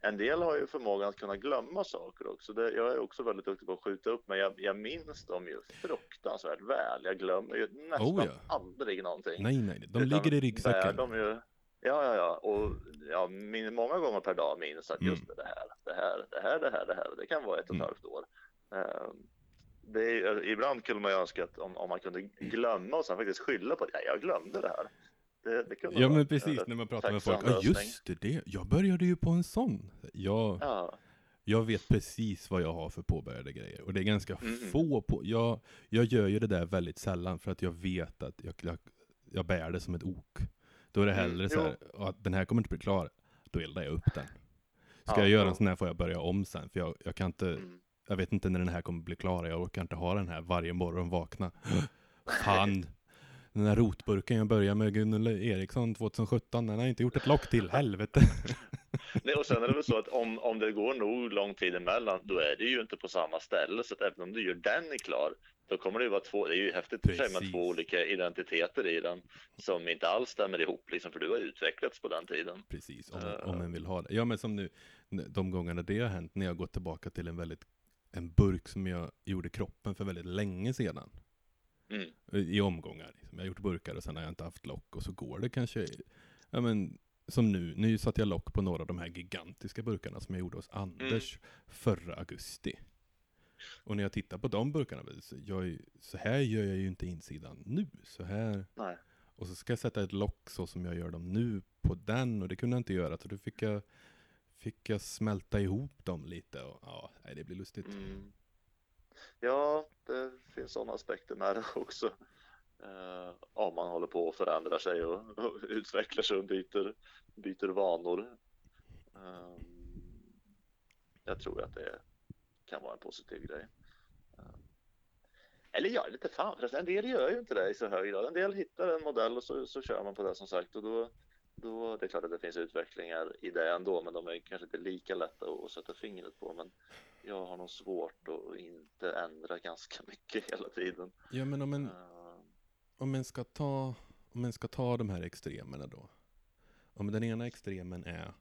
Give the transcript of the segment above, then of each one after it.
en del har ju förmågan att kunna glömma saker också. Det, jag är också väldigt duktig på att skjuta upp, men jag, jag minns dem ju fruktansvärt väl. Jag glömmer ju nästan Oh, ja. aldrig någonting. Nej, nej, de Utan ligger i ryggsäcken. De ju, ja, ja, ja, och ja, min, många gånger per dag minns att just Mm. det här, det här, det här, det här, det här, det kan vara ett och ett Mm. halvt år. Ehm, det är, ibland kunde man ju önska att om, om man kunde glömma och sen faktiskt skylla på ja, jag glömde det här. Det, det kunde Ja men en precis, när man pratar med folk. Ja just det, det, jag började ju på en sån. Jag, Ja, jag vet precis vad jag har för påbörjade grejer. Och det är ganska Mm. få på, jag, jag gör ju det där väldigt sällan för att jag vet att jag, jag, jag bär det som ett ok. Då är det Mm, hellre så jo. här, att den här kommer inte bli klar, då eldar jag upp den. Ska Ja, jag göra en sån här får jag börja om sen, för jag, jag kan inte, mm. jag vet inte när den här kommer bli klar, jag orkar inte ha den här varje morgon vakna. Fan! Den här rotburken jag började med Gunnel Eriksson 2017, den har inte gjort ett lock till, helvete. Nej, och sen är det väl så att om, om det går nog lång tid emellan, då är det ju inte på samma ställe. Så att även om du gör den är klar, då kommer det ju vara två, det är ju häftigt för sig med två olika identiteter i den som inte alls stämmer ihop, liksom, för du har utvecklats på den tiden. Precis, om, Eh. om en vill ha det. Ja men som nu, de gångerna det har hänt, när jag gått tillbaka till en väldigt, en burk som jag gjorde kroppen för väldigt länge sedan. Mm. I omgångar. Liksom. Jag har gjort burkar och sen har jag inte haft lock och så går det kanske, ja men som nu, nu satte jag lock på några av de här gigantiska burkarna som jag gjorde hos Anders förra augusti. Och när jag tittar på de burkarna, jag, så här gör jag ju inte insidan nu. Så här Nej. och så ska jag sätta ett lock så som jag gör dem nu på den och det kunde jag inte göra. Så då fick jag, fick jag smälta ihop dem lite och ja, nej, det blir lustigt. Mm. Ja, det finns sådana aspekter med det också. Eh, uh, om man håller på att förändra sig och, och utvecklar sig och byter, byter vanor. Uh, jag tror att det kan vara en positiv grej. Uh, eller ja, lite fan förresten, en del gör ju inte det i så hög grad. En del hittar en modell och så, så kör man på det som sagt och då, då det är klart att det finns utvecklingar i det ändå, men de är kanske inte lika lätta att sätta fingret på. Men jag har nog svårt att inte ändra ganska mycket hela tiden. Ja, men om en, Eh, om en ska ta, om en ska ta de här extremerna då. Om den ena extremen är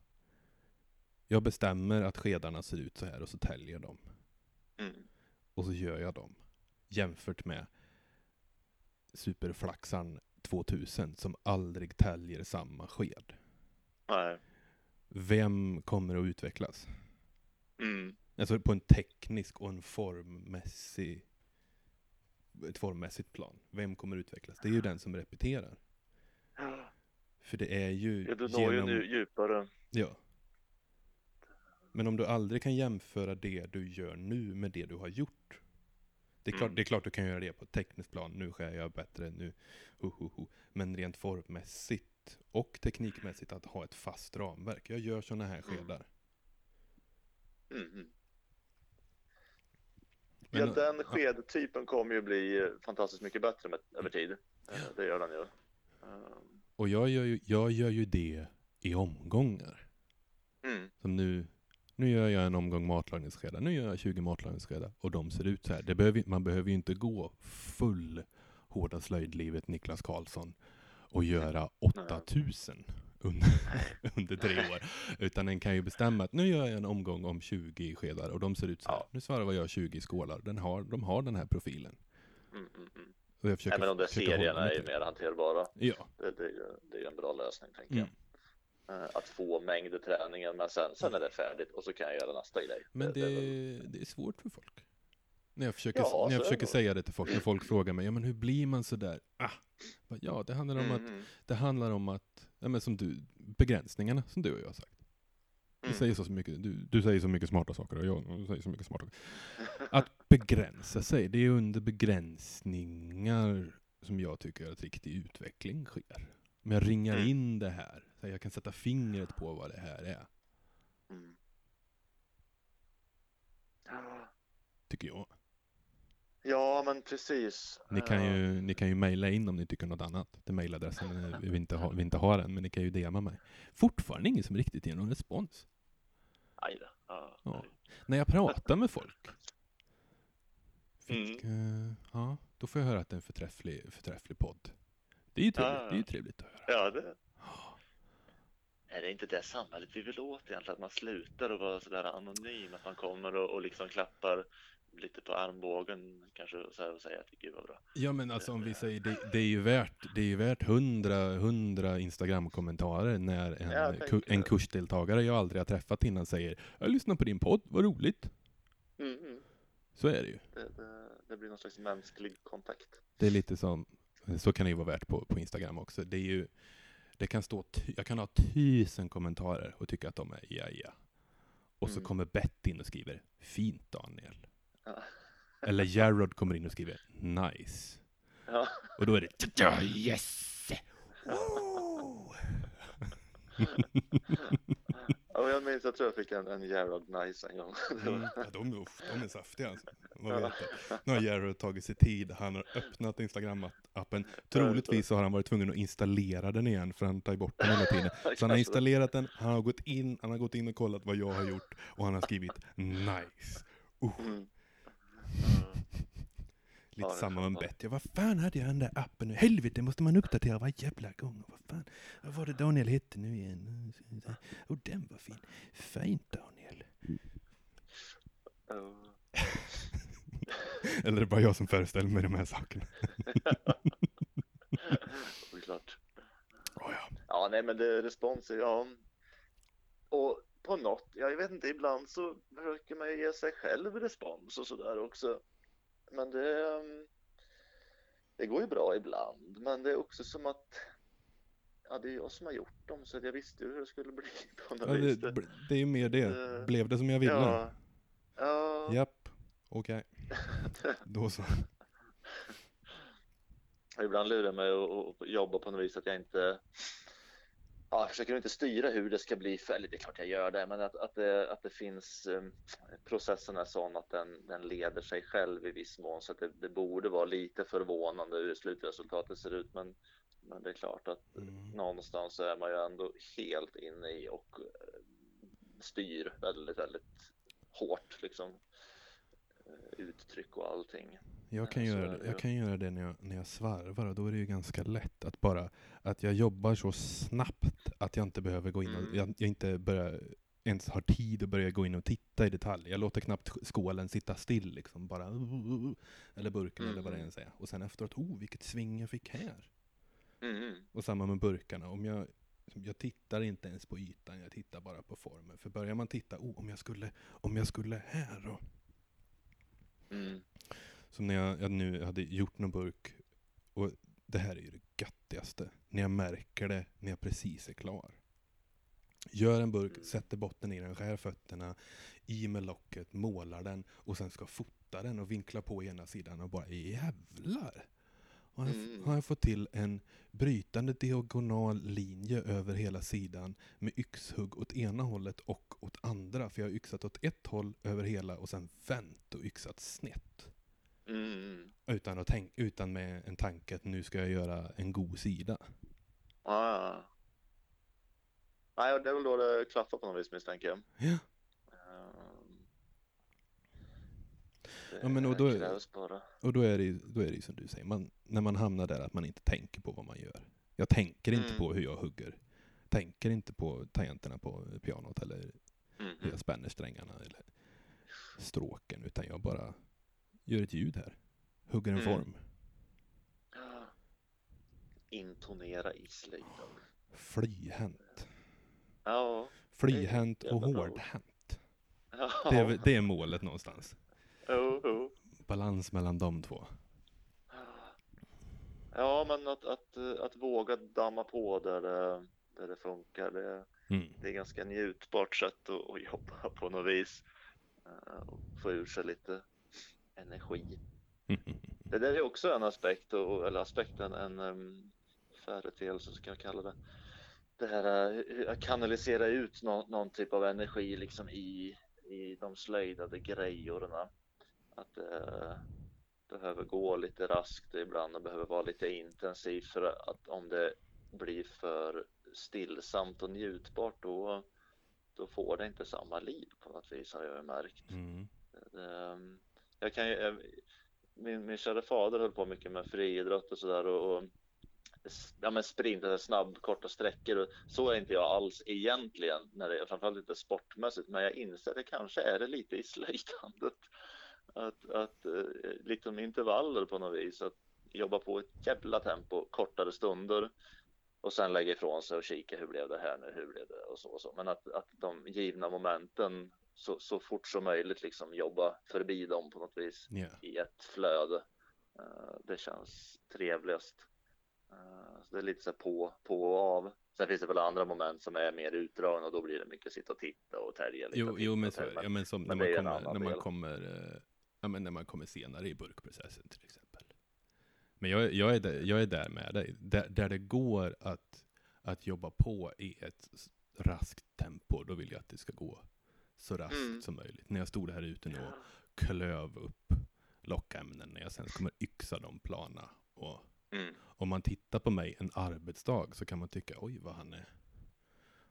jag bestämmer att skedarna ser ut så här och så täljer jag dem. mm, Och så gör jag dem. Jämfört med superflaxan 2000 som aldrig täljer samma sked. nej. Vem kommer att utvecklas? Mm, Alltså på en teknisk och en formmässig ett formmässigt plan. Vem kommer att utvecklas? Det är ju den som repeterar. För det är ju ja, du når ju nu djupare. Ja. Men om du aldrig kan jämföra det du gör nu med det du har gjort. Det är, klart, Mm. det är klart du kan göra det på ett tekniskt plan. Nu skär jag bättre, nu ho, ho, ho. Men rent formmässigt och teknikmässigt att ha ett fast ramverk. Jag gör sådana här Mm. skedar. Mm, mm. Men- ja, den skedtypen kommer ju bli eh, fantastiskt mycket bättre med, över tid. Eh, Det gör den ju. Och jag gör, ju, jag gör ju det i omgångar. Mm, Som nu, nu gör jag en omgång matlagningsskedar, nu gör jag 20 matlagningsskedar och de ser ut så här. Behöver, man behöver ju inte gå full hårda slöjdlivet Niklas Karlsson och göra 8000 under, under tre år. Utan en kan ju bestämma att nu gör jag en omgång om 20 skedar och de ser ut så här. Ja. Nu svarvar jag 20 skålar. Den har, de har den här profilen. mm, mm, mm. Men de där serierna är ju mer hanterbara. Ja, Det, det, det är ju en bra lösning tänker Mm. jag. Eh, Att få mängder träningen men sen, sen är det färdigt och så kan jag göra nästa grej. men det, det är svårt för folk. När jag försöker, Ja, när jag försöker det. säga det till folk, när folk frågar mig, ja men hur blir man så där? Ah, ja, det handlar om att Mm, Det handlar om att, ja, men som du, begränsningarna som du och jag har sagt. Du, mm. säger så mycket, du, du säger så mycket smarta saker och jag säger så mycket smarta saker. Att begränsa sig, det är under begränsningar som jag tycker att riktig utveckling sker. Om jag ringar Mm. in det här, så jag kan sätta fingret på vad det här är, Mm. Tycker jag. Ja, men precis. Ni kan Eh, ju, ni kan ju mejla in om ni tycker något annat. Det mejladressen vi inte, har, vi inte har än, men ni kan ju DMa mig. Fortfarande ingen som riktigt ger någon respons. Aj. Ja. Ja. När jag pratar med folk. Fick, Mm. eh, ja, då får jag höra att det är en förträfflig, förträfflig podd. Det är ju trevligt, det är ju trevligt att höra. ja, det. Är det inte det samhället vi vill åt egentligen? Att man slutar att vara sådär anonym, att man kommer och, och liksom klappar lite på armbågen kanske så här och säger att gud vad bra. Ja men alltså om vi säger, det, det är ju värt, det är ju värt hundra, hundra Instagram-kommentarer när en, Jag ku, en kursdeltagare jag aldrig har träffat innan säger Jag lyssnar på din podd, vad roligt. Mm, mm. Så är det ju. Det, det, det blir någon slags mänsklig kontakt. Det är lite som, så kan det ju vara värt på, på Instagram också. Det är ju, det kan stå, jag kan ha tusen kommentarer och tycka att de är ja ja. Och så Mm. kommer Bett in och skriver Fint Daniel. Ja. Eller Jarrod kommer in och skriver Nice. Ja. Och då är det "Ja, yes! Woo! Ja, jag minns, jag tror jag fick en, en Gerard Nice en gång. Mm. Ja, de, de är saftiga alltså. Vad vet jag. Nu har Jarrod tagit sig tid, han har öppnat Instagram-appen. Troligtvis så har han varit tvungen att installera den igen för han tar bort den hela tiden. Så han har installerat den, han har gått in, han har gått in och kollat vad jag har gjort och han har skrivit nice. Uh, Mm. lite det är samma med skönt. Betty. Vad fan hade jag den där appen nu? Helvete, måste man uppdatera varje jävla gång? Vad fan, vad var det Daniel hette nu igen? Och den var fin. Fint Daniel. Eller är det bara jag som föreställer mig de här sakerna? Det är klart. Oh, ja. Ja, nej, men det respons är ja. Och på något, jag vet inte, ibland så försöker man ju ge sig själv respons och sådär också. Men det, ehm, det går ju bra ibland, men det är också som att ja, det är jag som har gjort dem så att jag visste ju hur det skulle bli på något Ja, vis. det, det är ju mer det. Eh, Blev det som jag ville? Ja, ja, Japp, okej. Då så. ibland lurar jag mig och jobba på något vis att jag inte Ja, jag försöker inte styra hur det ska bli, för, eller det är klart jag gör det, men att, att, det, att det finns um, processen är sån att den, den leder sig själv i viss mån så att det, det borde vara lite förvånande hur slutresultatet ser ut. Men, men det är klart att Mm. någonstans så är man ju ändå helt inne i och eh, styr väldigt, väldigt hårt liksom uttryck och allting. Jag kan, så göra det, jag kan göra det när jag, när jag svarvar och då är det ju ganska lätt att bara att jag jobbar så snabbt att jag inte behöver gå in och Mm. jag, jag inte börjar ens har tid att börja gå in och titta i detalj. Jag låter knappt skålen sitta still liksom bara eller burken eller vad det Mm. ens är. Och sen efteråt, oh vilket sving jag fick här. Mm. Och samma med burkarna. Om jag, jag tittar inte ens på ytan, jag tittar bara på formen. För börjar man titta, oh, om jag skulle, om jag skulle här då. Mm. Som när jag, jag nu hade gjort någon burk. Och det här är ju det göttigaste. När jag märker det när jag precis är klar. Gör en burk, Mm. sätter botten i den, skär fötterna, i med locket, målar den och sen ska fota den och vinkla på ena sidan och bara jävlar! Har jag, Mm. har jag fått till en brytande diagonal linje över hela sidan med yxhugg åt ena hållet och åt andra. För jag har yxat åt ett håll över hela och sen vänt och yxat snett. Mm. Utan, att tänk, utan med en tanke att nu ska jag göra en god sida. Ah. Nej, det är väl då det klaffar på något vis misstänker jag. Ja. Ehm, Det Ja, men och då- krävs bara. Och då är det ju då är det som du säger, man, när man hamnar där att man inte tänker på vad man gör. Jag tänker inte Mm. på hur jag hugger. Tänker inte på tangenterna på pianot eller Mm. hur jag spänner strängarna eller stråken. Utan jag bara gör ett ljud här. Hugger en Mm. form. Ja. Intonera i slöjden. Flyhänt. Ja. Flyhänt och hårdhänt. Ja. Det är, det är målet någonstans. Jo, jo. Balans mellan de två. Ja, men att, att, eh, att våga damma på där det, där det funkar. Det, Mm. det är ganska njutbart sätt att, att jobba på något vis. Eh, Och få ur sig lite energi. Det där är också en aspekt, och, eller aspekten, en um, företeelse ska jag kalla det. Det här eh, att kanalisera ut någon, någon typ av energi liksom i, i de slöjdade grejorna. Att det behöver gå lite raskt ibland och behöver vara lite intensivt för att om det blir för stillsamt och njutbart då, då får det inte samma liv på något vis har jag märkt. Mm. Ehm, Jag kan ju, eh, min, min kära fader höll på mycket med friidrott och sådär och, och ja, men sprint, eller snabb, korta sträckor. Och så är inte jag alls egentligen, när det framförallt inte sportmässigt, men jag inser att det kanske är det lite i slöjdandet. Att, att eh, liksom intervaller på något vis, att jobba på ett jävla tempo, kortare stunder och sen lägga ifrån sig och kika hur blev det här nu, hur blev det och så och så. Men att, att de givna momenten så, så fort som möjligt liksom jobba förbi dem på något vis Yeah. i ett flöde. Eh, Det känns trevligast. Eh, Så det är lite så på, på och av. Sen finns det väl andra moment som är mer utdragna och då blir det mycket sitta och titta och tälja lite. Jo, jo men, så, ja, men som men när, man kommer, när man kommer, ja, men när man kommer senare i burkprocessen till exempel. Men jag, jag, är, där, jag är där med dig. Där, där det går att, att jobba på i ett raskt tempo, då vill jag att det ska gå så raskt Mm. som möjligt. När jag stod här ute nu och klöv upp lockämnen, när jag sen kommer yxa dem plana. Och Mm. om man tittar på mig en arbetsdag så kan man tycka, oj vad han är,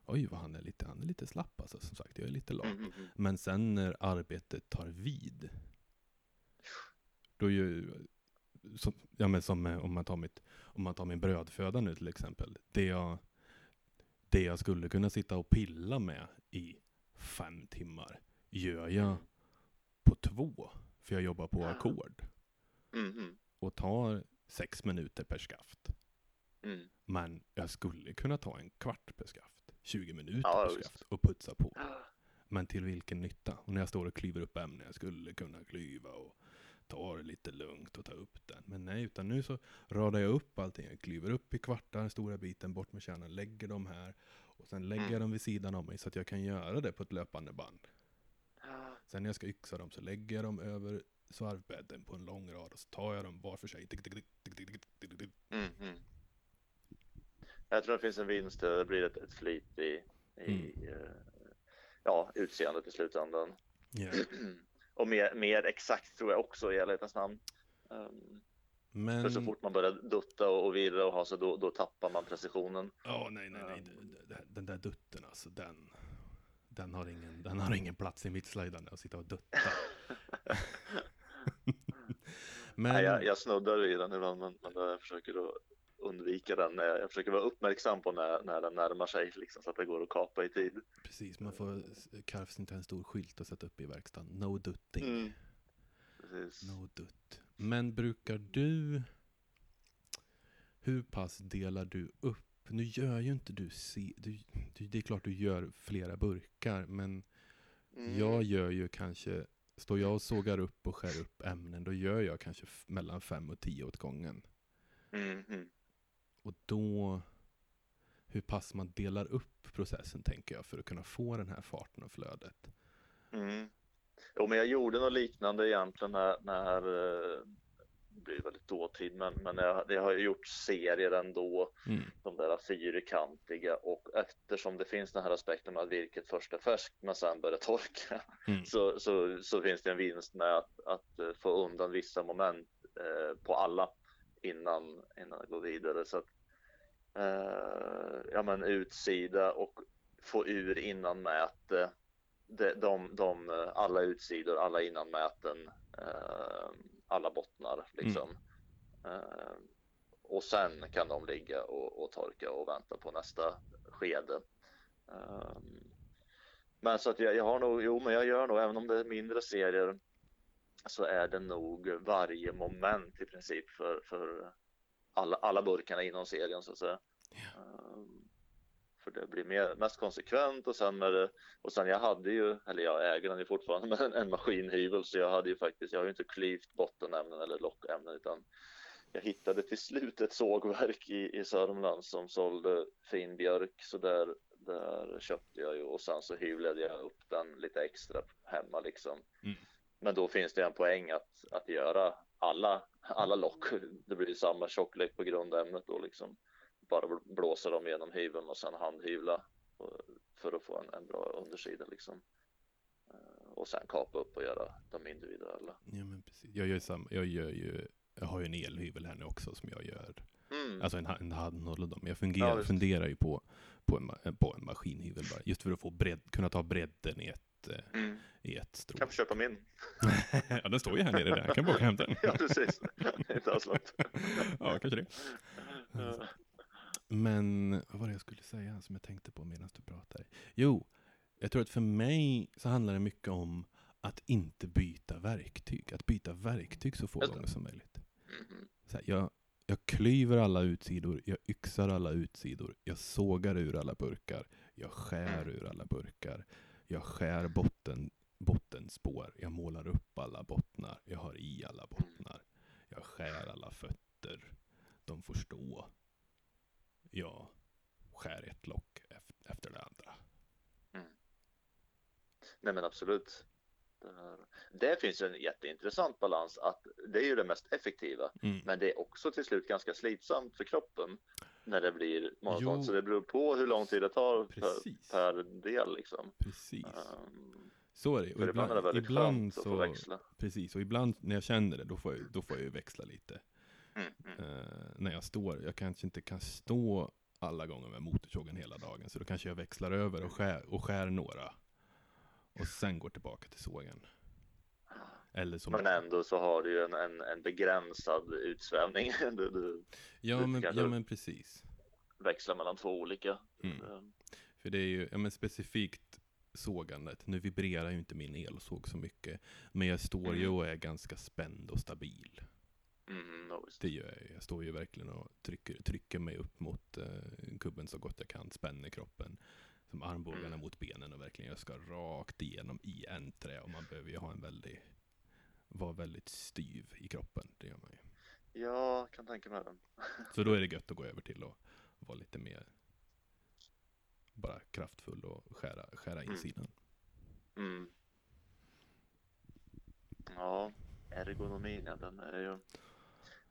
oj vad han är lite, han är lite slapp alltså. Som sagt, jag är lite lat. Mm, mm, mm. Men sen när arbetet tar vid, då ju, som, ja men som eh, om man tar mitt, om man tar min brödföda nu till exempel. Det jag, det jag skulle kunna sitta och pilla med i fem timmar, gör jag på två. För jag jobbar på ackord. Mm, mm, Och tar sex minuter per skaft. mm. Men jag skulle kunna ta en kvart per skaft. 20 minuter Ja, per skaft och putsa på. Ja. Men till vilken nytta? Och när jag står och klyver upp ämnen, jag skulle kunna klyva och ta det lite lugnt och ta upp den. Men nej, utan nu så radar jag upp allting. Jag klyver upp i kvartar, stora biten, bort med kärnan, lägger dem här. Och sen lägger jag Mm. dem vid sidan om mig så att jag kan göra det på ett löpande band. Ja. Sen när jag ska yxa dem så lägger jag dem över svarvbädden på en lång rad och så tar jag dem var för sig. Mm. Jag tror det finns en vinst, det blir ett, ett flyt i, i Mm. eh, ja, utseendet i slutändan. Ja. Och mer, mer exakt tror jag också i ärlighetens namn. Um, Men... För så fort man börjar dutta och, virra och ha sig då, då tappar man precisionen. Ja, nej, nej, nej. det- det- Den där dutten alltså, den, den, har ingen, den har ingen plats i mitt slöjdande att sitta och dutta. Men, Nej, jag, jag snuddar vid den ibland men, men jag försöker då undvika den. när Jag försöker vara uppmärksam på när, när den närmar sig liksom, så att det går att kapa i tid. precis, man får karvsnitta en stor skylt och sätta upp i verkstaden. No dutting. Mm. Precis. No dutt. Men brukar du, hur pass delar du upp? Nu gör ju inte du, se, du, det är klart du gör flera burkar, men Mm. Jag gör ju kanske, står jag och sågar upp och skär upp ämnen, då gör jag kanske mellan fem och tio åt gången. Mm, mm. Och då, hur pass man delar upp processen tänker jag, för att kunna få den här farten och flödet. Mm. Jo, men jag gjorde något liknande egentligen när, när eh, det blir väldigt dåtid, men, men jag, jag har ju gjort serier ändå, Mm. de där fyrkantiga och eftersom det finns den här aspekten med att virket först är färskt men sen börjar torka Mm. så, så, så finns det en vinst med att, att få undan vissa moment eh, på alla innan, innan jag går vidare. Så att, eh, ja, men utsida och få ur innan mäte. De, de, de, alla utsidor, alla innanmäten, eh, alla bottnar liksom. Eh, och sen kan de ligga och, och torka och vänta på nästa skede. Eh, men så att jag, jag har nog, jo men jag gör nog, även om det är mindre serier så är det nog varje moment i princip för, för alla, alla burkarna inom serien så att säga. Um, för det blir mer, mest konsekvent och sen med det, och sen jag hade ju, eller jag äger den ju fortfarande, men en maskinhyvel så jag hade ju faktiskt, jag har ju inte klyvt bottenämnen eller lockämnen utan jag hittade till slut ett sågverk i, i Sörmland som sålde fin björk så där, där köpte jag ju och sen så hyvlade jag upp den lite extra hemma liksom. Mm. Men då finns det en poäng att, att göra alla, alla lock. Det blir samma tjocklek på grundämnet då liksom. Bara bl- blåsa dem genom hyveln och sen handhyvla för att få en, en bra undersida liksom. Eh, Och sen kapa upp och göra de individuella. Ja, men precis. Jag gör samma, jag gör ju, jag har ju en elhyvel här nu också som jag gör. Mm. Alltså en, en handhåll dem. Jag fungerar, Ja, funderar ju på, på, en, på en maskinhyvel bara. Just för att få bredd, kunna ta bredden i ett, eh, Mm. i ett strå. Kan få köpa min. ja, den står ju här nere där. Jag kan bara åka och hämta den. Ja precis. Inte alls långt. ja, kanske det. Men vad var det jag skulle säga som jag tänkte på medan du pratade? Jo, jag tror att för mig så handlar det mycket om att inte byta verktyg. Att byta verktyg så få gånger som möjligt. mhm. Så här, jag, jag klyver alla utsidor, jag yxar alla utsidor, jag sågar ur alla burkar, jag skär Mm. ur alla burkar, jag skär botten, bottenspår, jag målar upp alla bottnar, jag har i alla bottnar, jag skär alla fötter, de får stå. Jag skär ett lock ef- efter det andra. Nej men absolut. Det, finns en jätteintressant balans att det är ju det mest effektiva. Mm. Men det är också till slut ganska slitsamt för kroppen när det blir. Jo. Så det beror på hur lång tid det tar per, Precis. per del liksom. Precis. Um, Så är det. Och ibland är det ibland, så, växla. precis. Och ibland när jag känner det, då får jag, då får jag ju växla lite. Mm, mm. eh, när jag står. Jag kanske inte kan stå alla gånger med motorsågen hela dagen. Så då kanske jag växlar över och skär, och skär några. Och sen går tillbaka till sågen. Som... Men ändå så har du ju en, en, en begränsad utsvävning. Du, du ja, men, ja men precis. växlar mellan två olika. Mm. Um, För det är ju, ja men specifikt sågandet. Nu vibrerar ju inte min elsåg så mycket. Men jag står ju Mm. och är ganska spänd och stabil. Mm. Det gör jag ju. Jag står ju verkligen och trycker, trycker mig upp mot eh, kubben så gott jag kan. Spänner kroppen. Som armbågarna Mm. mot benen och verkligen jag ska rakt igenom i en trä. Och man behöver ju ha en väldigt, vara väldigt styv i kroppen. Det gör man ju. Ja, kan tänka mig den. Så då är det gött att gå över till att vara lite mer bara kraftfull och skära, skära Mm. insidan. Mm. Ja, ergonomin, ja, den är ju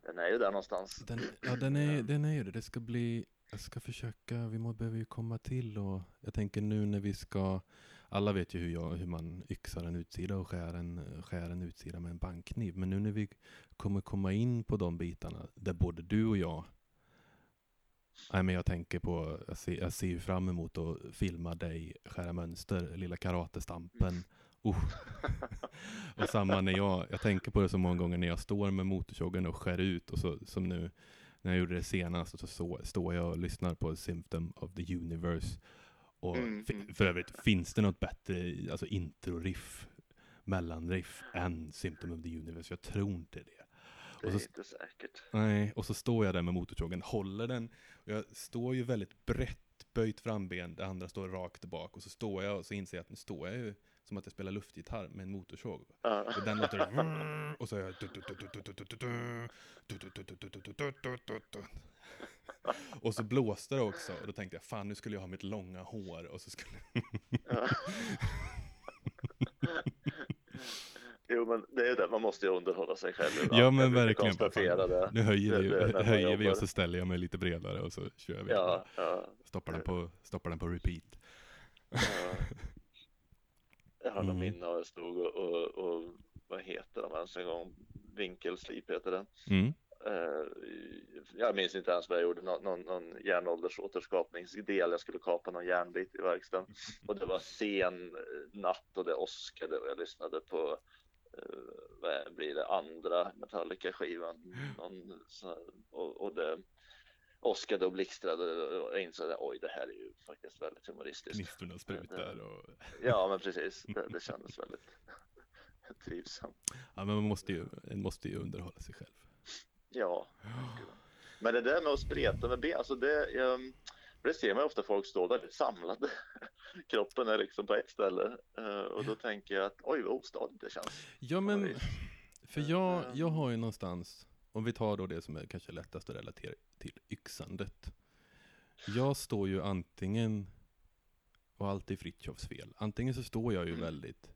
den är ju där någonstans. Den, ja, den är, den är ju det. Det ska bli, jag ska försöka, vi må, behöver ju komma till och jag tänker nu när vi ska, alla vet ju hur, jag, hur man yxar en utsida och skär en, skär en utsida med en bankkniv. Men nu när vi kommer komma in på de bitarna där både du och jag Nej, men jag tänker på, jag ser, jag ser ju fram emot att filma dig skära mönster, lilla karatestampen. Uh. och samma när jag, jag tänker på det så många gånger när jag står med motorsågen och skär ut och så som nu när jag gjorde det senast och så, så står jag och lyssnar på Symptom of the Universe. Och Mm, mm. för övrigt, finns det något bättre alltså intro-riff, mellanriff än Symptom of the Universe? Jag tror inte det. Det Och är så- inte säkert. Nej, och så står jag där med motorsågen, håller den. Och jag står ju väldigt brett böjt framben, det andra står rakt bak. Och så står jag och så inser jag att nu står jag ju som att jag spelar luftgitarr med en motorsåg. Ja. Och den låter och så är jag och så blåste det också och då tänkte jag fan nu skulle jag ha mitt långa hår och så skulle. Jo men det är ju det, man måste ju underhålla sig själv. ibland. Ja men verkligen. det. Nu höjer vi, Det- höjer vi och så ställer jag mig lite bredare och så kör vi. Ja, ja, Stoppar, den på, stoppar den på repeat. ja. Jag har något Mm. minne av jag stod och, och, och vad heter de ens en gång? Vinkelslip heter det. Mm. Eh, jag minns inte ens vad jag gjorde, någon, någon, någon järnåldersåterskapningsdel. Jag skulle kapa någon järnbit i verkstaden och det var sen eh, natt och det åskade och jag lyssnade på eh, vad blir det andra Metallica-skivan någon, och, och det åskade och blixtrade och jag insåg att oj, det här är ju faktiskt väldigt humoristiskt. Gnistorna sprutar och... Ja, men precis. Det, det kändes väldigt trivsamt. Ja men man måste ju, man måste ju underhålla sig själv. Ja, men det där med att spreta med ben, alltså det, ehm, det ser man ofta folk stå väldigt samlade. Kroppen är liksom på ett ställe eh, och då tänker jag att oj vad ostadigt det känns. Ja men, för jag, Ehm. jag har ju någonstans, om vi tar då det som är kanske lättast att relatera till, yxandet. Jag står ju antingen, och allt är Fritjofs fel, antingen så står jag ju Mm. väldigt,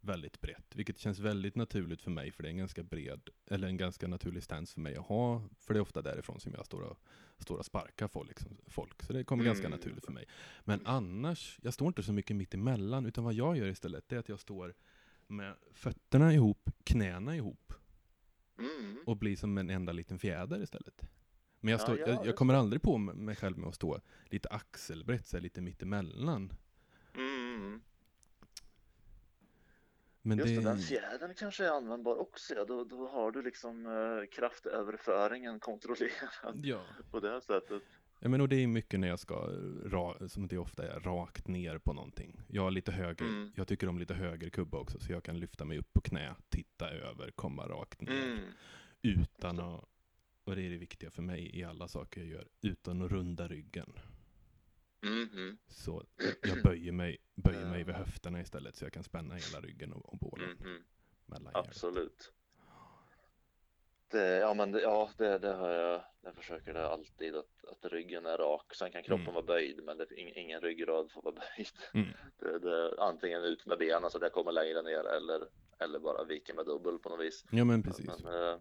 väldigt brett, vilket känns väldigt naturligt för mig, för det är en ganska bred, eller en ganska naturlig stance för mig att ha, för det är ofta därifrån som jag står och, står och sparkar folk, liksom, folk, så det kommer ganska Mm. naturligt för mig. Men annars, jag står inte så mycket mitt emellan, utan vad jag gör istället, det är att jag står med fötterna ihop, knäna ihop Mm. och blir som en enda liten fjäder istället. Men jag, Ja, står, ja, jag, jag just kommer aldrig på mig själv med att stå lite axelbrett, så här, lite mittemellan. Mm. Men Just det, den fjädern kanske är användbar också. Ja. Då, då har du liksom eh, kraftöverföringen kontrollerad ja. på det sättet. Ja, men och det är mycket när jag ska, ra, som det ofta är, rakt ner på någonting. Jag har lite högre, Mm. jag tycker om lite högre kubbe också, så jag kan lyfta mig upp på knä, titta över, komma rakt ner. Mm. Utan att, och det är det viktiga för mig i alla saker jag gör, utan att runda ryggen. Mm. Mm. Så jag böjer mig, böjer mig vid höfterna istället, så jag kan spänna hela ryggen och, och bålen Mm. Mm. hjärtat. Absolut. Det, ja, men det, ja, det, det har jag. Jag försöker det alltid att, att ryggen är rak. Sen kan kroppen Mm. vara böjd, men det, ing, ingen ryggrad får vara böjd. Mm. Det, det, antingen ut med benen så att jag kommer längre ner eller, eller bara viker med dubbel på något vis. Ja men precis. Men, eh,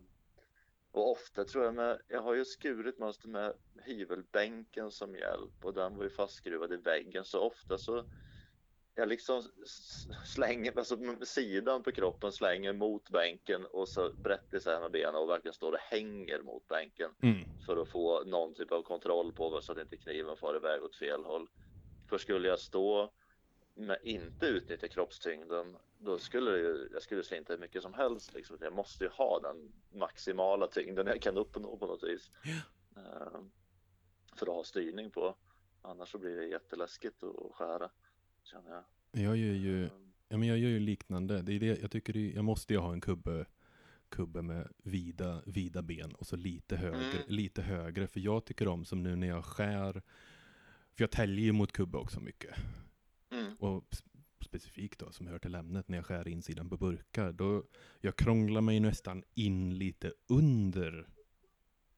och ofta tror jag med, jag har ju skurit mönster med hyvelbänken som hjälp och den var ju fastskruvad i väggen så ofta så jag liksom slänger, alltså med sidan på kroppen slänger mot bänken och så brett isär med benen och verkligen står och hänger mot bänken Mm. för att få någon typ av kontroll på så att inte kniven far iväg åt fel håll. För skulle jag stå med inte utnyttja kroppstyngden, då skulle ju, jag skulle slå inte hur mycket som helst. Liksom. Jag måste ju ha den maximala tyngden jag kan uppnå på något vis. Eh, för att ha styrning på. Annars så blir det jätteläskigt att skära, känner jag. Jag gör ju, Eh, ja men jag gör ju liknande. Det är det, jag tycker det, jag måste ju ha en kubbe, kubbe med vida, vida ben och så lite högre, Mm. lite högre. För jag tycker om som nu när jag skär, för jag täljer ju mot kubbe också mycket. Mm. Och specifikt då, som hör till ämnet, när jag skär insidan på burkar, då jag krånglar mig nästan in lite under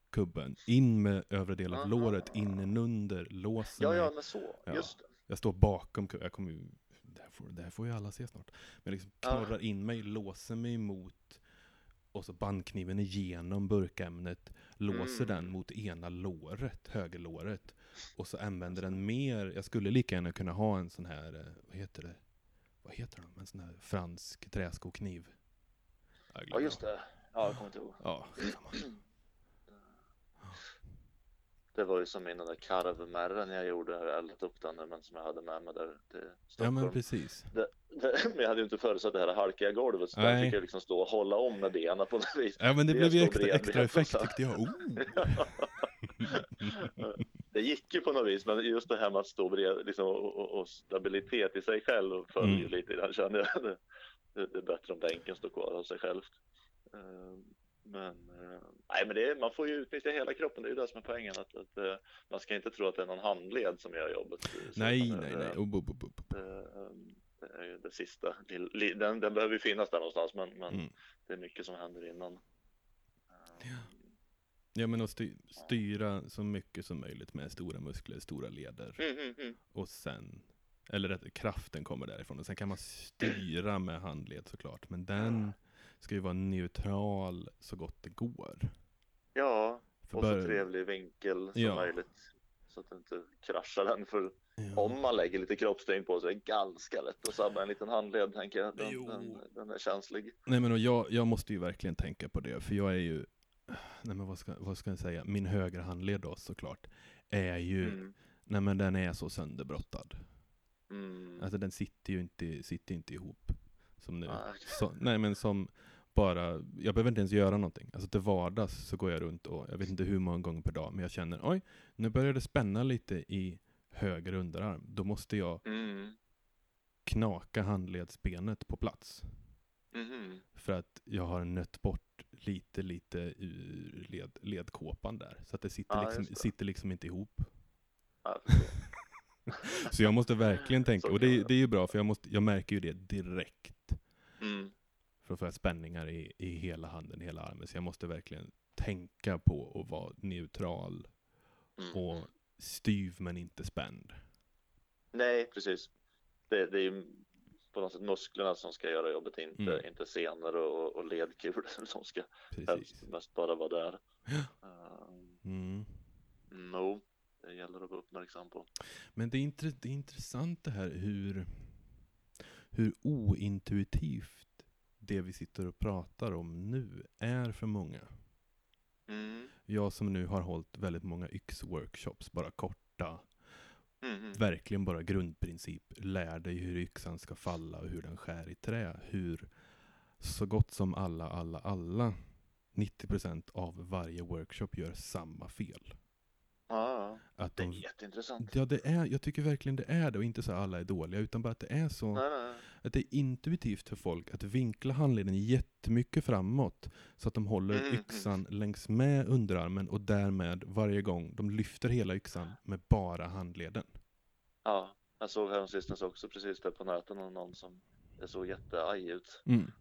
kubben. In med övre delen av låret, in under, låser Ja, ja, men så, Ja. just det. Jag står bakom kubben, jag kommer ju, det här, får, det här får ju alla se snart. Men liksom Ja. knorrar in mig, låser mig mot, och så bandkniven igenom burkämnet, låser Mm. den mot ena låret, högerlåret. Och så använder den mer, jag skulle lika gärna kunna ha en sån här, eh, vad heter det? Vad heter de? En sån här fransk träskokniv. Ja, just det. Ja, jag kommer inte ihåg. Ja, skitsamma. Det var ju som i den där karvmärren jag gjorde, jag eldat upp den men som jag hade med mig där till Ja Stockholm. men precis. det, det, men jag hade ju inte förutsatt det här halkiga golvet så där Nej. fick jag liksom stå och hålla om med benen på något vis. Ja men det Det blev ju extra, extra effekt tyckte jag. Oh. Det gick ju på något vis, men just det här med att stå bredvid liksom, och, och, stabilitet i sig själv följer Mm. lite grann kände jag. Det, det, är bättre om bänken står kvar av sig självt. Eh, Men, eh, nej, men det man får ju utnyttja hela kroppen, det är ju det som är poängen. Att, att, eh, man ska inte tro att det är någon handled som gör jobbet. Så Nej, utan, nej, nej. Oh, oh, oh. Det, är ju det sista. Den, den behöver ju finnas där någonstans, men, men Mm. det är mycket som händer innan. Ja. Ja men att sty styra så mycket som möjligt med stora muskler, stora leder. Mm, mm, mm. Och sen, eller rätt, kraften kommer därifrån. Och sen kan man styra med handled såklart. Men den ska ju vara neutral så gott det går. Ja, För och så trevlig vinkel som Ja. möjligt. Så att det inte kraschar den. För Ja. om man lägger lite kroppstyngd på så är det ganska lätt att sabba en liten handled tänker jag. Den, den, den är känslig. Nej men och jag, jag måste ju verkligen tänka på det. För jag är ju, nej men vad ska, vad ska jag säga, min högerhandled då såklart. Är ju, Mm. nej men den är så sönderbrottad. Mm. Alltså den sitter ju inte, sitter inte ihop. Som nu. Så, nej men som bara, jag behöver inte ens göra någonting. Alltså till vardags så går jag runt och jag vet inte hur många gånger per dag, men jag känner oj, nu börjar det spänna lite i höger underarm. Då måste jag Mm. knaka handledsbenet på plats. Mhm. För att jag har nött bort lite, lite ur led, ledkåpan där. Så att det sitter, Ja, liksom, det. sitter liksom inte ihop. Förstår. Så jag måste verkligen tänka, och det, det. är ju bra för jag, måste, jag märker ju det direkt. Mm. för att få spänningar i, i hela handen, hela armen. Så jag måste verkligen tänka på att vara neutral Mm. och styv men inte spänd. Nej, precis. Det, det är ju på något sätt musklerna som ska göra jobbet, inte, Mm. inte senor och, och ledkulor som ska helst mest bara vara där. Ja. Um, Mm. no, det gäller att vara uppmärksam på. Men det är, intre, det är intressant det här hur, hur ointuitivt det vi sitter och pratar om nu är för många. Mm. Jag som nu har hållit väldigt många yxworkshops, bara korta. Mm, verkligen bara grundprincip. Lär dig hur yxan ska falla och hur den skär i trä. Hur så gott som alla, alla, alla 90% av varje workshop gör samma fel. Ja, ja. Att det är de, jätteintressant. ja, det är, jag tycker verkligen det är det och inte så att alla är dåliga utan bara att det är så Nej, nej. Att det är intuitivt för folk att vinkla handleden jättemycket framåt så att de håller Mm, mm. yxan längs med underarmen och därmed varje gång de lyfter hela yxan med bara handleden. Ja, jag såg häromsistens också precis där på nätet någon, någon som det såg jätteaj ut. Mm. Ehm,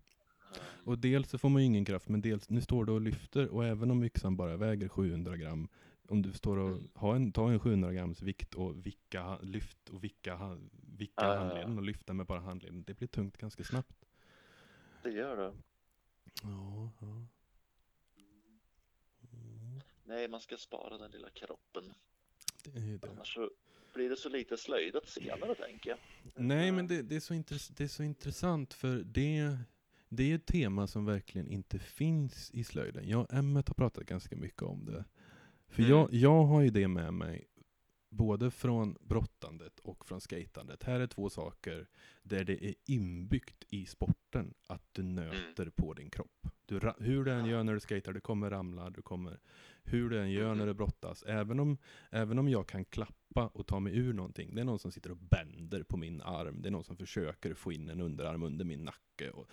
Och dels så får man ju ingen kraft, men dels nu står du och lyfter och även om yxan bara väger 700 gram, om du står och Mm. har en, tar en 700 grams vikt och vicka, lyft och vicka, vicka ja. handleden och lyfta med bara handleden, det blir tungt ganska snabbt. Det gör det. Ja, ja. Mm, Nej, man ska spara den lilla kroppen. Det. Annars så blir det så lite slöjdat senare tänker jag. Nej, men det, det, är så det är så intressant för det, det är ett tema som verkligen inte finns i slöjden. Jag och Emmet har pratat ganska mycket om det. För Mm. jag, jag har ju det med mig både från brottandet och från skatandet. Här är två saker där det är inbyggt i sporten att du nöter på din kropp. Du, hur du än gör när du skater, du kommer ramla, du kommer... Hur du än gör när du brottas, även om, även om jag kan klappa och ta mig ur någonting, det är någon som sitter och bänder på min arm, det är någon som försöker få in en underarm under min nacke. Och,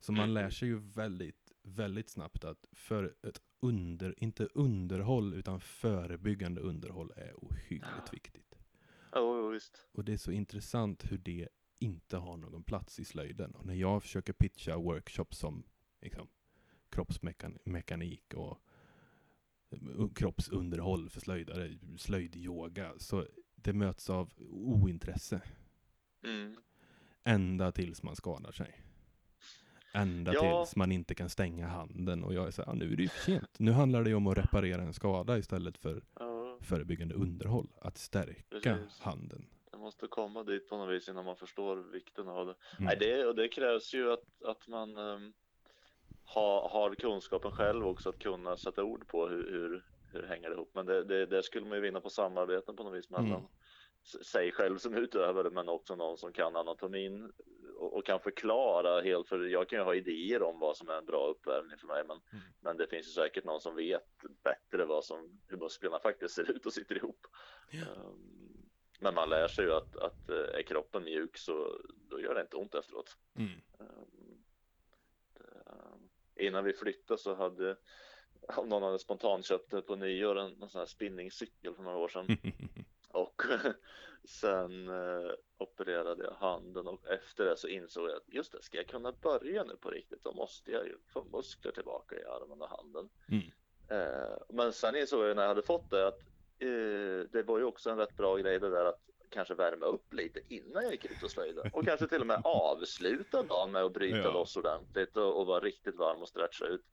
så man lär sig ju väldigt, väldigt snabbt att för ett under, inte underhåll, utan förebyggande underhåll är ohyggligt Ja. viktigt. Jo, visst. Och det är så intressant hur det inte har någon plats i slöjden. Och när jag försöker pitcha workshops som liksom, kroppsmekanik och eh, kroppsunderhåll för slöjdare, slöjdyoga, så det möts av ointresse. Mm. Ända tills man skadar sig. Ända Ja. tills man inte kan stänga handen och jag är så här, "Ja, nu är det ju för sent. Nu handlar det ju om att reparera en skada istället för Ja, förebyggande underhåll. Att stärka Precis. handen. det måste komma dit på något vis innan man förstår vikten av det. Mm. Nej, det, och det krävs ju att, att man um, ha, har kunskapen själv också att kunna sätta ord på hur, hur, hur det hänger ihop. Men det, det, det skulle man ju vinna på samarbeten på något vis mellan Mm. sig själv som utövare men också någon som kan anatomin och, och kan förklara helt för jag kan ju ha idéer om vad som är en bra uppvärmning för mig men, Mm. men det finns ju säkert någon som vet bättre vad som, hur musklerna faktiskt ser ut och sitter ihop. Um, men man lär sig ju att, att eh, är kroppen mjuk så då gör det inte ont efteråt. Mm. Um, det, innan vi flyttade så hade någon hade spontant köpt det på nyår en, en sån här spinningcykel för några år sedan och sen eh, opererade jag handen och efter det så insåg jag att just det, ska jag kunna börja nu på riktigt då måste jag ju få muskler tillbaka i armen och handen. Mm. Eh, men sen insåg jag när jag hade fått det att eh, det var ju också en rätt bra grej det där att kanske värma upp lite innan jag gick ut och slöjde och kanske till och med avsluta dagen med att bryta Ja. loss ordentligt och, och vara riktigt varm och stretcha ut.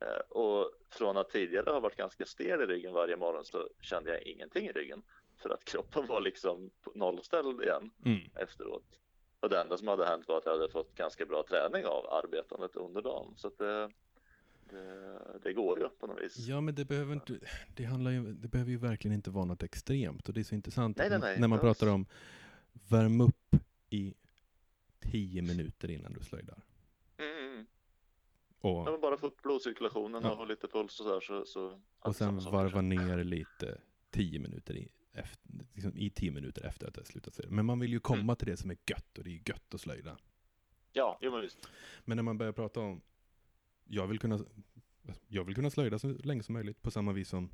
Eh, och från att tidigare ha varit ganska stel i ryggen varje morgon så kände jag ingenting i ryggen för att kroppen var liksom nollställd igen Mm. efteråt. Och det enda som hade hänt var att jag hade fått ganska bra träning av arbetandet under dagen. Så det, det, det går ju på något vis. Ja, men det behöver inte, det handlar ju, det behöver ju verkligen inte vara något extremt och det är så intressant Nej, nej, nej, när man pratar om värm upp i tio minuter innan du slöjdar. Mm. Och, Ja, bara få upp blodcirkulationen Ja. och lite puls och så där så, så och sen varva ner lite tio minuter i, efter, liksom i tio minuter efter att det slutat slöjda. Men man vill ju komma Mm. till det som är gött och det är gött att slöjda. Ja, jo men visst. Men när man börjar prata om, jag vill kunna, jag vill kunna slöjda så länge som möjligt på samma vis som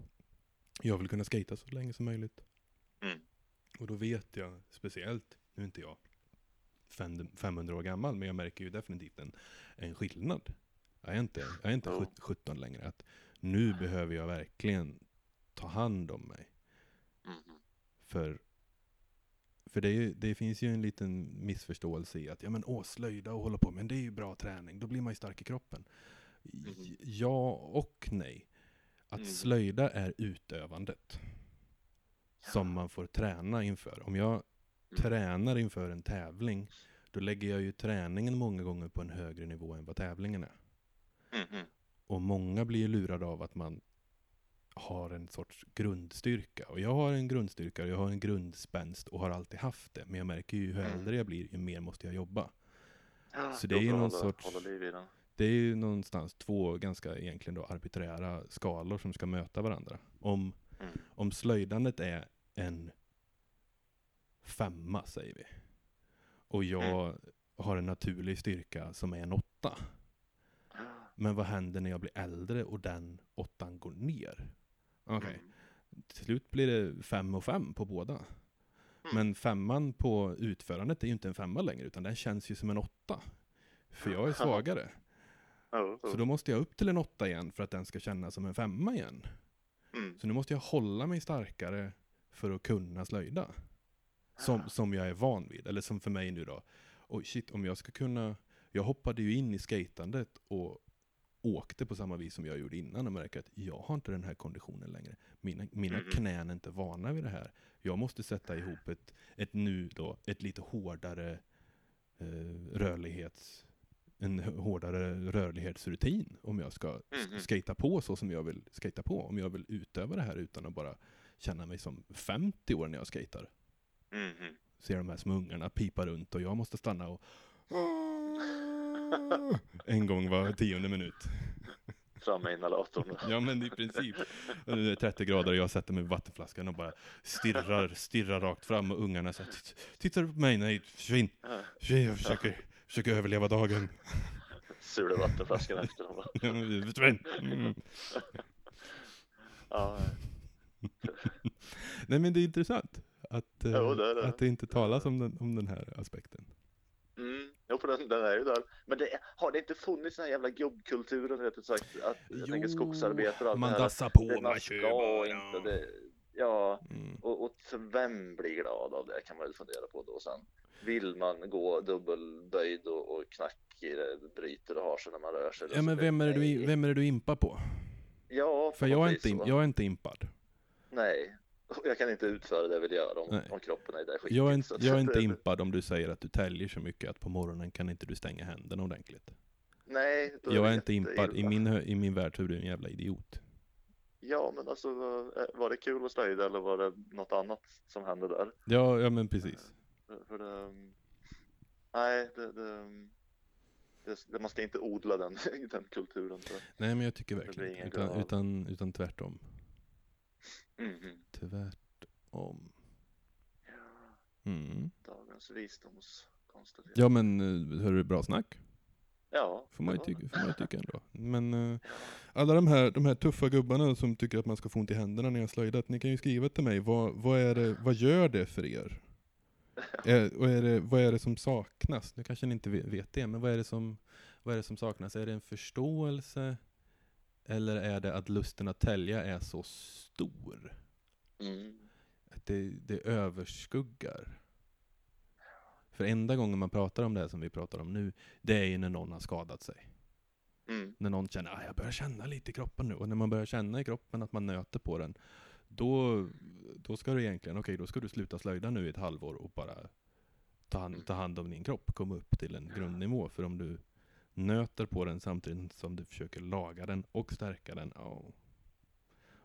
jag vill kunna skata så länge som möjligt. Mm. Och då vet jag speciellt, nu är inte jag fem- 500 år gammal, men jag märker ju definitivt en, en skillnad. Jag är inte, jag är inte sjut- 17 längre. Att nu behöver jag verkligen ta hand om mig. Mm. För, för det, ju, det finns ju en liten missförståelse i att ja, men, åh, slöjda och hålla på, men det är ju bra träning, då blir man ju stark i kroppen. J- Ja och nej. Att Mm. slöjda är utövandet som man får träna inför. Om jag Mm. tränar inför en tävling, då lägger jag ju träningen många gånger på en högre nivå än vad tävlingen är. Mm. Mm. Och många blir lurade av att man har en sorts grundstyrka. Och jag har en grundstyrka, och jag har en grundspänst och har alltid haft det. Men jag märker ju hur Mm. äldre jag blir, ju mer måste jag jobba. Ja, Så det är ju någon hålla, sorts- Hålla. Det är ju någonstans två ganska egentligen då arbiträra skalor som ska möta varandra. Om, Mm. om slöjdandet är en femma, säger vi. Och jag har en naturlig styrka som är en åtta. Men vad händer när jag blir äldre och den åttan går ner? Okej, Mm. till slut blir det fem och fem på båda. Men femman på utförandet är ju inte en femma längre, utan den känns ju som en åtta. För jag är svagare. Så då måste jag upp till en åtta igen för att den ska kännas som en femma igen. Mm. Så nu måste jag hålla mig starkare för att kunna slöjda. Som, som jag är van vid, eller som för mig nu då. Oj shit, om jag ska kunna... Jag hoppade ju in i skatandet och åkte på samma vis som jag gjorde innan och märker att jag har inte den här konditionen längre. Mina, mina Mhm. knän är inte vana vid det här. Jag måste sätta ihop ett, ett nu då, ett lite hårdare eh, rörlighets en hårdare rörlighetsrutin om jag ska Mhm. skata på så som jag vill skata på. Om jag vill utöva det här utan att bara känna mig som 50 år när jag skatar. Mhm. Ser de här små ungarna pipa runt och jag måste stanna och en gång var tionde minut. Fram med inhalatorn. Ja men i princip. Det är 30 grader och jag sätter mig vid vattenflaskan och bara stirrar, stirrar rakt fram och ungarna säger Tittar du på mig? Nej, försvinn! Försvinn, jag försöker, försöker överleva dagen. Sula vattenflaskan efter men Försvinn! Mm. Ja, Nej men det är intressant att, eh, Jo, det är det. att det inte talas om den, om den här aspekten. Jo, för den, den är ju där. Men det, har det inte funnits den här jävla gubbkulturen rättare sagt? Att, jag tänker skogsarbetare och allt man det här. dassar på, Det, man kör bara. inte det. Ja, Mm. och, och vem blir glad av det kan man väl fundera på då sen. Vill man gå dubbelböjd och, och knackig, bryter och har sig när man rör sig? Ja men vem är, det du, vem är det du impar på? Ja, För jag är, inte, så. jag är inte impad. Nej, jag kan inte utföra det jag vill göra om, om kroppen är i det skicket. Jag är, inte, jag är inte impad om du säger att du täljer så mycket att på morgonen kan inte du stänga händerna ordentligt. Nej, då Jag är inte impad, i min, i min värld så är du en jävla idiot. Ja, men alltså var- var det kul att slöjda eller var det något annat som hände där? Ja, ja men precis. För, för det, nej, det, det, det, man ska inte odla den, den kulturen. Nej men jag tycker verkligen. Utan, utan, utan tvärtom. Mhm. Tvärtom. Ja, Mm. dagens visdomskonstaterande. Ja men, eh, hörru, bra snack. Ja, Får man ju tycka, får man ju tycka ändå. Men eh, alla de här, de här tuffa gubbarna som tycker att man ska få ont i händerna när jag slöjdat, ni kan ju skriva till mig, vad, vad, är det, vad gör det för er? Är, och är det, vad är det som saknas? Nu kanske ni inte ve- vet det, men vad är det som, vad är det som saknas? Är det en förståelse? Eller är det att lusten att tälja är så stor? Mm. Att det, det överskuggar. För enda gången man pratar om det här som vi pratar om nu, det är ju när någon har skadat sig. Mm. När någon känner att jag börjar känna lite i kroppen nu. Och när man börjar känna i kroppen att man nöter på den, då, då ska du egentligen, okej då ska du sluta slöjda nu i ett halvår och bara ta hand, ta hand om din kropp, komma upp till en grundnivå. För om du nöter på den samtidigt som du försöker laga den och stärka den, ja.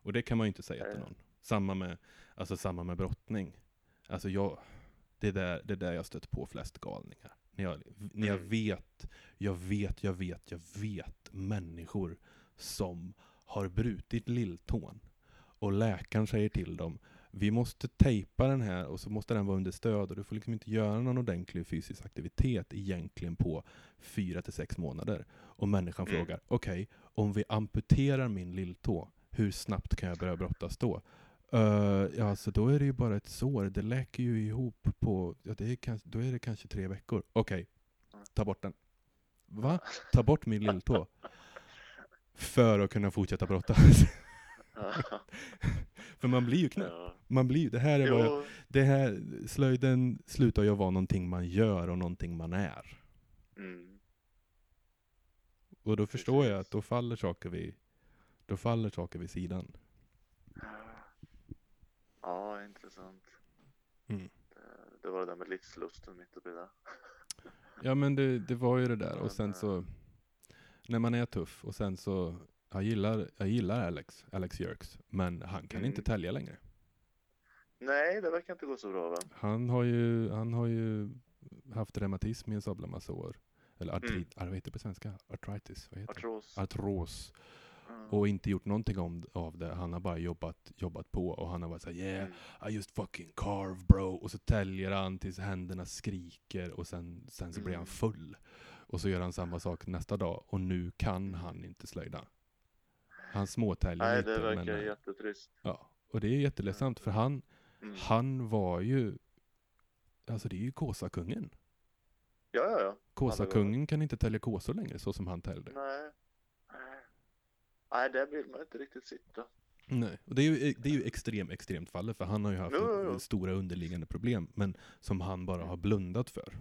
Och det kan man ju inte säga till Nej. någon. Samma med, alltså samma med brottning. Alltså jag, det är där, det är där jag stött på flest galningar. När jag, när jag Mm. vet, jag vet, jag vet, jag vet människor som har brutit lilltån. Och läkaren säger till dem, vi måste tejpa den här och så måste den vara under stöd och du får liksom inte göra någon ordentlig fysisk aktivitet egentligen på fyra till sex månader. Och människan Mm. frågar, okej, om vi amputerar min lilltå, hur snabbt kan jag börja brottas då? Uh, ja, så då är det ju bara ett sår. Det läker ju ihop på, ja, det är kanske, då är det kanske tre veckor. Okej, ta bort den. Va? Ta bort min lilltå? För att kunna fortsätta brottas. För man blir ju knäpp. ja. Man blir, det här är vad jag, det här, slöjden slutar ju vara någonting man gör och någonting man är. mm. Och då förstår jag Precis. att då faller saker vid, då faller saker vid sidan. Ja, intressant. Mm. Det, det var det där med livslusten mitt uppe det. Ja men det, det var ju det där och sen så När man är tuff och sen så jag gillar, jag gillar Alex, Alex Jerks, men han kan Mm. inte tälja längre. Nej, det verkar inte gå så bra va? Han har ju, han har ju haft reumatism i en sabla massa år. Eller artrit, vad heter det på svenska? Artritis? Vad heter det? Artros. Artros. Mm. Och inte gjort någonting om, av det. Han har bara jobbat, jobbat på och han har varit såhär yeah, Mm. I just fucking carve bro. Och så täljer han tills händerna skriker och sen, sen så blir han Mm. full. Och så gör han samma sak nästa dag och nu kan han inte slöjda. Han småtäljer Nej, lite. det verkar men, eh, jättetrist. ja. Och det är jätteledsamt för han, Mm. han var ju, alltså det är ju kåsakungen. Ja, ja, ja. Kåsakungen kan inte tälja kåsor längre så som han täljde. Nej. Nej. Nej, där vill man inte riktigt sitta. Nej, och det är ju, det är ju extrem, extremt fallet för han har ju haft Jo, jo, jo. stora underliggande problem men som han bara har blundat för.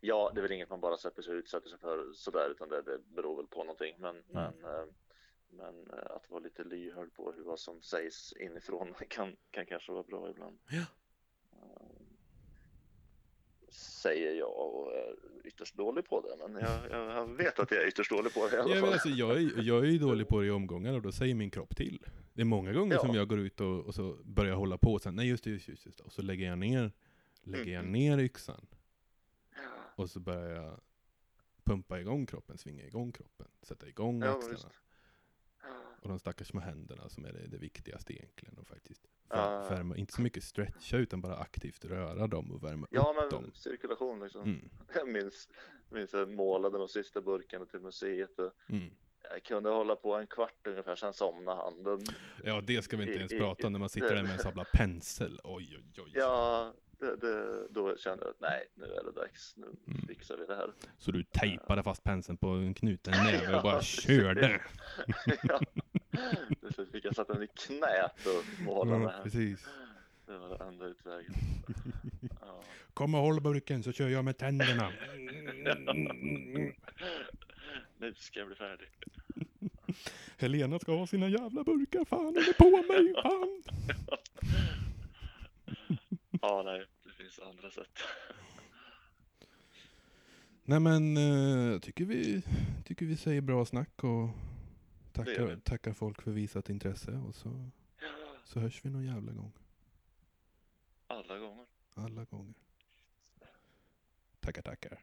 Ja, det är väl inget man bara sätter sig utsätter sig för sådär, utan det, det beror väl på någonting. Men, Mm. men, eh, men eh, att vara lite lyhörd på hur vad som sägs inifrån kan, kan kanske vara bra ibland. Ja. Eh, Säger jag och är ytterst dålig på det, men jag, jag vet att jag är ytterst dålig på det i alla Ja, fall. alltså, jag, är, jag är ju dålig på det i omgångar och då säger min kropp till. Det är många gånger Ja. som jag går ut och, och så börjar jag hålla på och sen, nej just det, just det, just det. Och så lägger jag ner, lägger jag Mm. ner yxan Ja. Och så börjar jag pumpa igång kroppen, svinga igång kroppen, sätta igång Ja, axlarna. Ja. Och de stackars små händerna som är det, det viktigaste egentligen. Och faktiskt Ja. vär, värma, inte så mycket stretcha utan bara aktivt röra dem och värma Ja, upp men dem. cirkulation liksom. Mm, Jag minns, minns jag målade de sista burkarna till museet och mm. jag kunde hålla på en kvart ungefär, sen somnade handen. Ja, det ska vi inte ens i- prata om när man sitter där med en sabla pensel. Oj, oj, oj. Ja, det, det, då kände jag att nej, nu är det dags, nu Mm. fixar vi det här. Så du tejpade fast penseln på en knuten näve och bara Ja, körde. ja. Slut fick jag sätta den i knät och måla Ja, med. precis. Det var den enda utvägen. Ja. Kom och håll burken så kör jag med tänderna. Nu ska jag bli färdig. Helena ska ha sina jävla burkar, fan håller på mig, fan. Ja, nej, det finns andra sätt. Nej men, eh, jag tycker vi, tycker vi säger bra snack och tackar, tackar folk för visat intresse och så, Ja, så hörs vi någon jävla gång. alla gånger. Alla gånger. Tackar, tackar.